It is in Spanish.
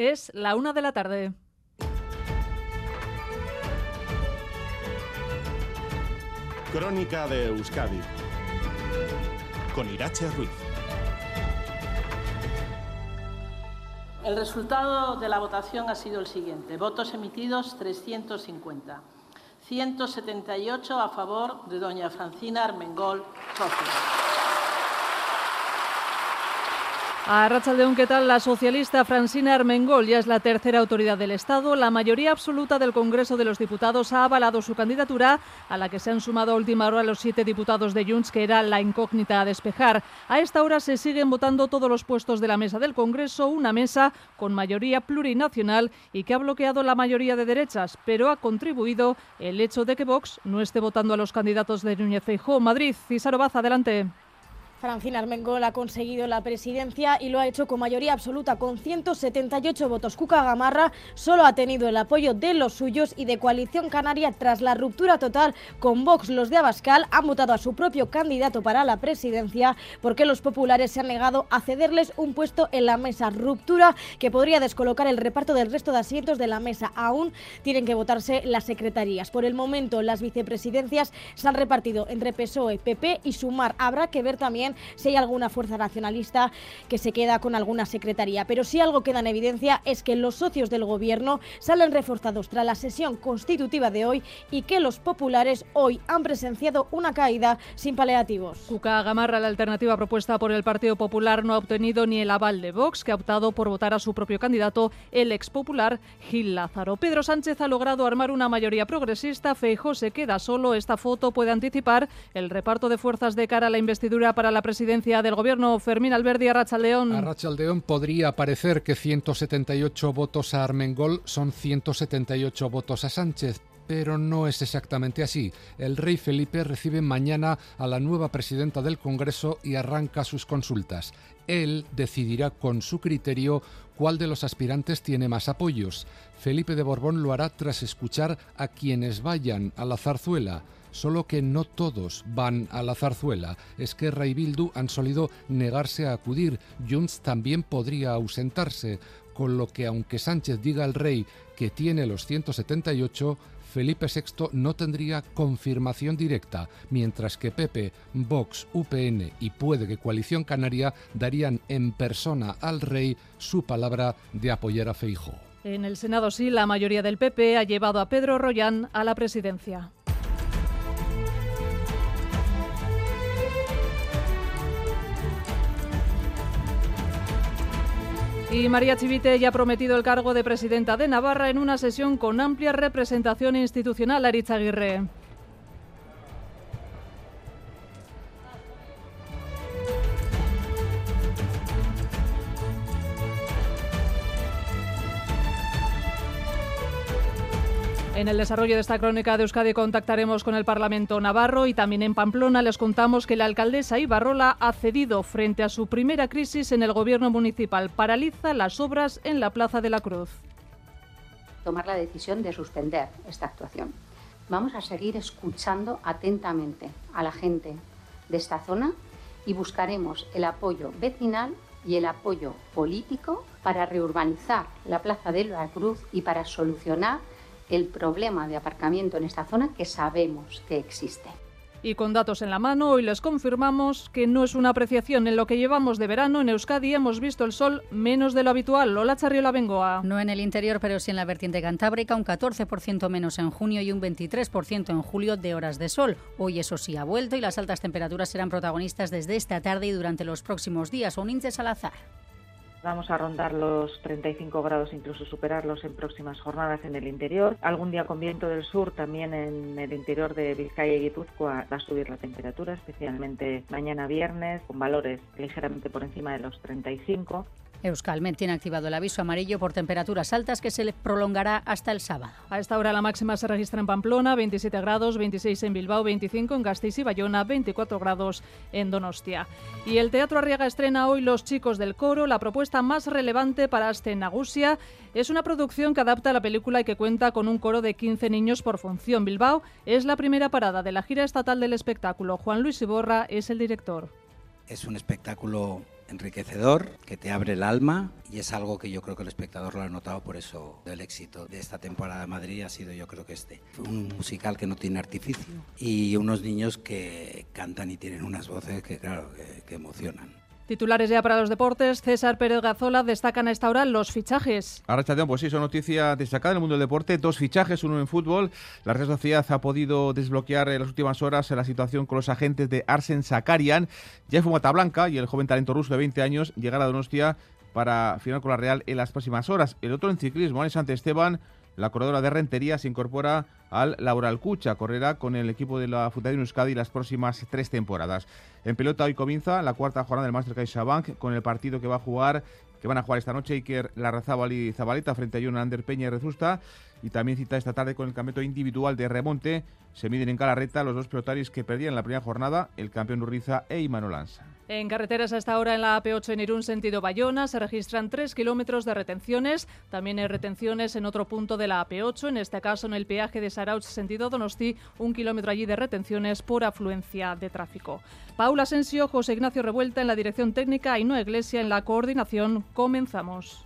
Es la una de la tarde. Crónica de Euskadi con Irache Ruiz. El resultado de la votación ha sido el siguiente. Votos emitidos 350. 178 a favor de doña Francina Armengol Sofía. A Rachaldeón, ¿qué tal? La socialista Francina Armengol ya es la tercera autoridad del Estado. La mayoría absoluta del Congreso de los Diputados ha avalado su candidatura, a la que se han sumado a última hora los siete diputados de Junts, que era la incógnita a despejar. A esta hora se siguen votando todos los puestos de la mesa del Congreso, una mesa con mayoría plurinacional y que ha bloqueado la mayoría de derechas, pero ha contribuido el hecho de que Vox no esté votando a los candidatos de Núñez Feijóo. Madrid, César Baza, adelante. Francina Armengol ha conseguido la presidencia y lo ha hecho con mayoría absoluta, con 178 votos. Cuca Gamarra solo ha tenido el apoyo de los suyos y de Coalición Canaria tras la ruptura total con Vox. Los de Abascal han votado a su propio candidato para la presidencia porque los populares se han negado a cederles un puesto en la mesa. Ruptura que podría descolocar el reparto del resto de asientos de la mesa. Aún tienen que votarse las secretarías. Por el momento, las vicepresidencias se han repartido entre PSOE, PP y Sumar. Habrá que ver también si hay alguna fuerza nacionalista que se queda con alguna secretaría. Pero si algo queda en evidencia es que los socios del Gobierno salen reforzados tras la sesión constitutiva de hoy y que los populares hoy han presenciado una caída sin paliativos. Cuca Gamarra, la alternativa propuesta por el Partido Popular, no ha obtenido ni el aval de Vox, que ha optado por votar a su propio candidato, el ex popular Gil Lázaro. Pedro Sánchez ha logrado armar una mayoría progresista. Feijóo se queda solo. Esta foto puede anticipar el reparto de fuerzas de cara a la investidura para la presidencia del Gobierno. Fermín Alberdi, Arrachaldeón. Arrachaldeón podría parecer que 178 votos a Armengol son 178 votos a Sánchez, pero no es exactamente así. El rey Felipe recibe mañana a la nueva presidenta del Congreso y arranca sus consultas. Él decidirá con su criterio cuál de los aspirantes tiene más apoyos. Felipe de Borbón lo hará tras escuchar a quienes vayan a la zarzuela solo que no todos van a la zarzuela. Esquerra y Bildu han solido negarse a acudir. Junts también podría ausentarse, con lo que aunque Sánchez diga al rey que tiene los 178, Felipe VI no tendría confirmación directa, mientras que Pepe, Vox, UPN y puede que Coalición Canaria darían en persona al rey su palabra de apoyar a Feijóo. En el Senado sí, la mayoría del PP ha llevado a Pedro Royán a la presidencia. Y María Chivite ya ha prometido el cargo de presidenta de Navarra en una sesión con amplia representación institucional. Aritz Aguirre. En el desarrollo de esta crónica de Euskadi contactaremos con el Parlamento Navarro y también en Pamplona les contamos que la alcaldesa Ibarrola ha cedido frente a su primera crisis en el gobierno municipal. Paraliza las obras en la Plaza de la Cruz. Tomar la decisión de suspender esta actuación. Vamos a seguir escuchando atentamente a la gente de esta zona y buscaremos el apoyo vecinal y el apoyo político para reurbanizar la Plaza de la Cruz y para solucionar el problema de aparcamiento en esta zona que sabemos que existe. Y con datos en la mano, hoy les confirmamos que no es una apreciación. En lo que llevamos de verano en Euskadi hemos visto el sol menos de lo habitual. Lola Charriola Bengoa. No en el interior, pero sí en la vertiente cantábrica, un 14% menos en junio y un 23% en julio de horas de sol. Hoy eso sí ha vuelto y las altas temperaturas serán protagonistas desde esta tarde y durante los próximos días. Un índice Salazar. Vamos a rondar los 35 grados, incluso superarlos en próximas jornadas en el interior. Algún día con viento del sur, también en el interior de Vizcaya y Guipúzcoa, va a subir la temperatura, especialmente mañana viernes, con valores ligeramente por encima de los 35. Euskalmet tiene activado el aviso amarillo por temperaturas altas que se le prolongará hasta el sábado. A esta hora la máxima se registra en Pamplona, 27 grados, 26 en Bilbao, 25 en Gasteiz y Bayona, 24 grados en Donostia. Y el Teatro Arriaga estrena hoy Los Chicos del Coro, la propuesta más relevante para Astenagusia. Es una producción que adapta la película y que cuenta con un coro de 15 niños por función. Bilbao es la primera parada de la gira estatal del espectáculo. Juan Luis Iborra es el director. Es un espectáculo enriquecedor, que te abre el alma y es algo que yo creo que el espectador lo ha notado, por eso el éxito de esta temporada de Madrid ha sido yo creo que este. Un musical que no tiene artificio y unos niños que cantan y tienen unas voces que claro, que, emocionan. Titulares ya para los deportes. César Pérez Gazola destacan a esta hora los fichajes. Ahora, pues sí, son noticia destacada en el mundo del deporte. Dos fichajes, uno en fútbol. La Real Sociedad ha podido desbloquear en las últimas horas la situación con los agentes de Arsen Sakarian. Ya fue Mata Blanca y el joven talento ruso de 20 años llegará a Donostia para firmar con la Real en las próximas horas. El otro en ciclismo, Alex Esteban la corredora de Rentería se incorpora al Laboral Cucha. Correrá con el equipo de la Fundación Euskadi las próximas tres temporadas. En pelota hoy comienza la cuarta jornada del Master CaixaBank con el partido que va a jugar que van a jugar esta noche Iker Larrazábal y Zabaleta frente a Jonan Peña y Rezusta y también cita esta tarde con el campeonato individual de remonte. Se miden en Calarreta los dos pelotarios que perdían la primera jornada, el campeón Urriza e Imanol Lanza. En carreteras a esta hora en la AP8 en Irún sentido Bayona se registran 3 kilómetros de retenciones. También hay retenciones en otro punto de la AP8, en este caso en el peaje de Sarauch sentido Donosti, un kilómetro allí de retenciones por afluencia de tráfico. Paula Asensio, José Ignacio Revuelta en la dirección técnica y no Iglesia en la coordinación. Comenzamos.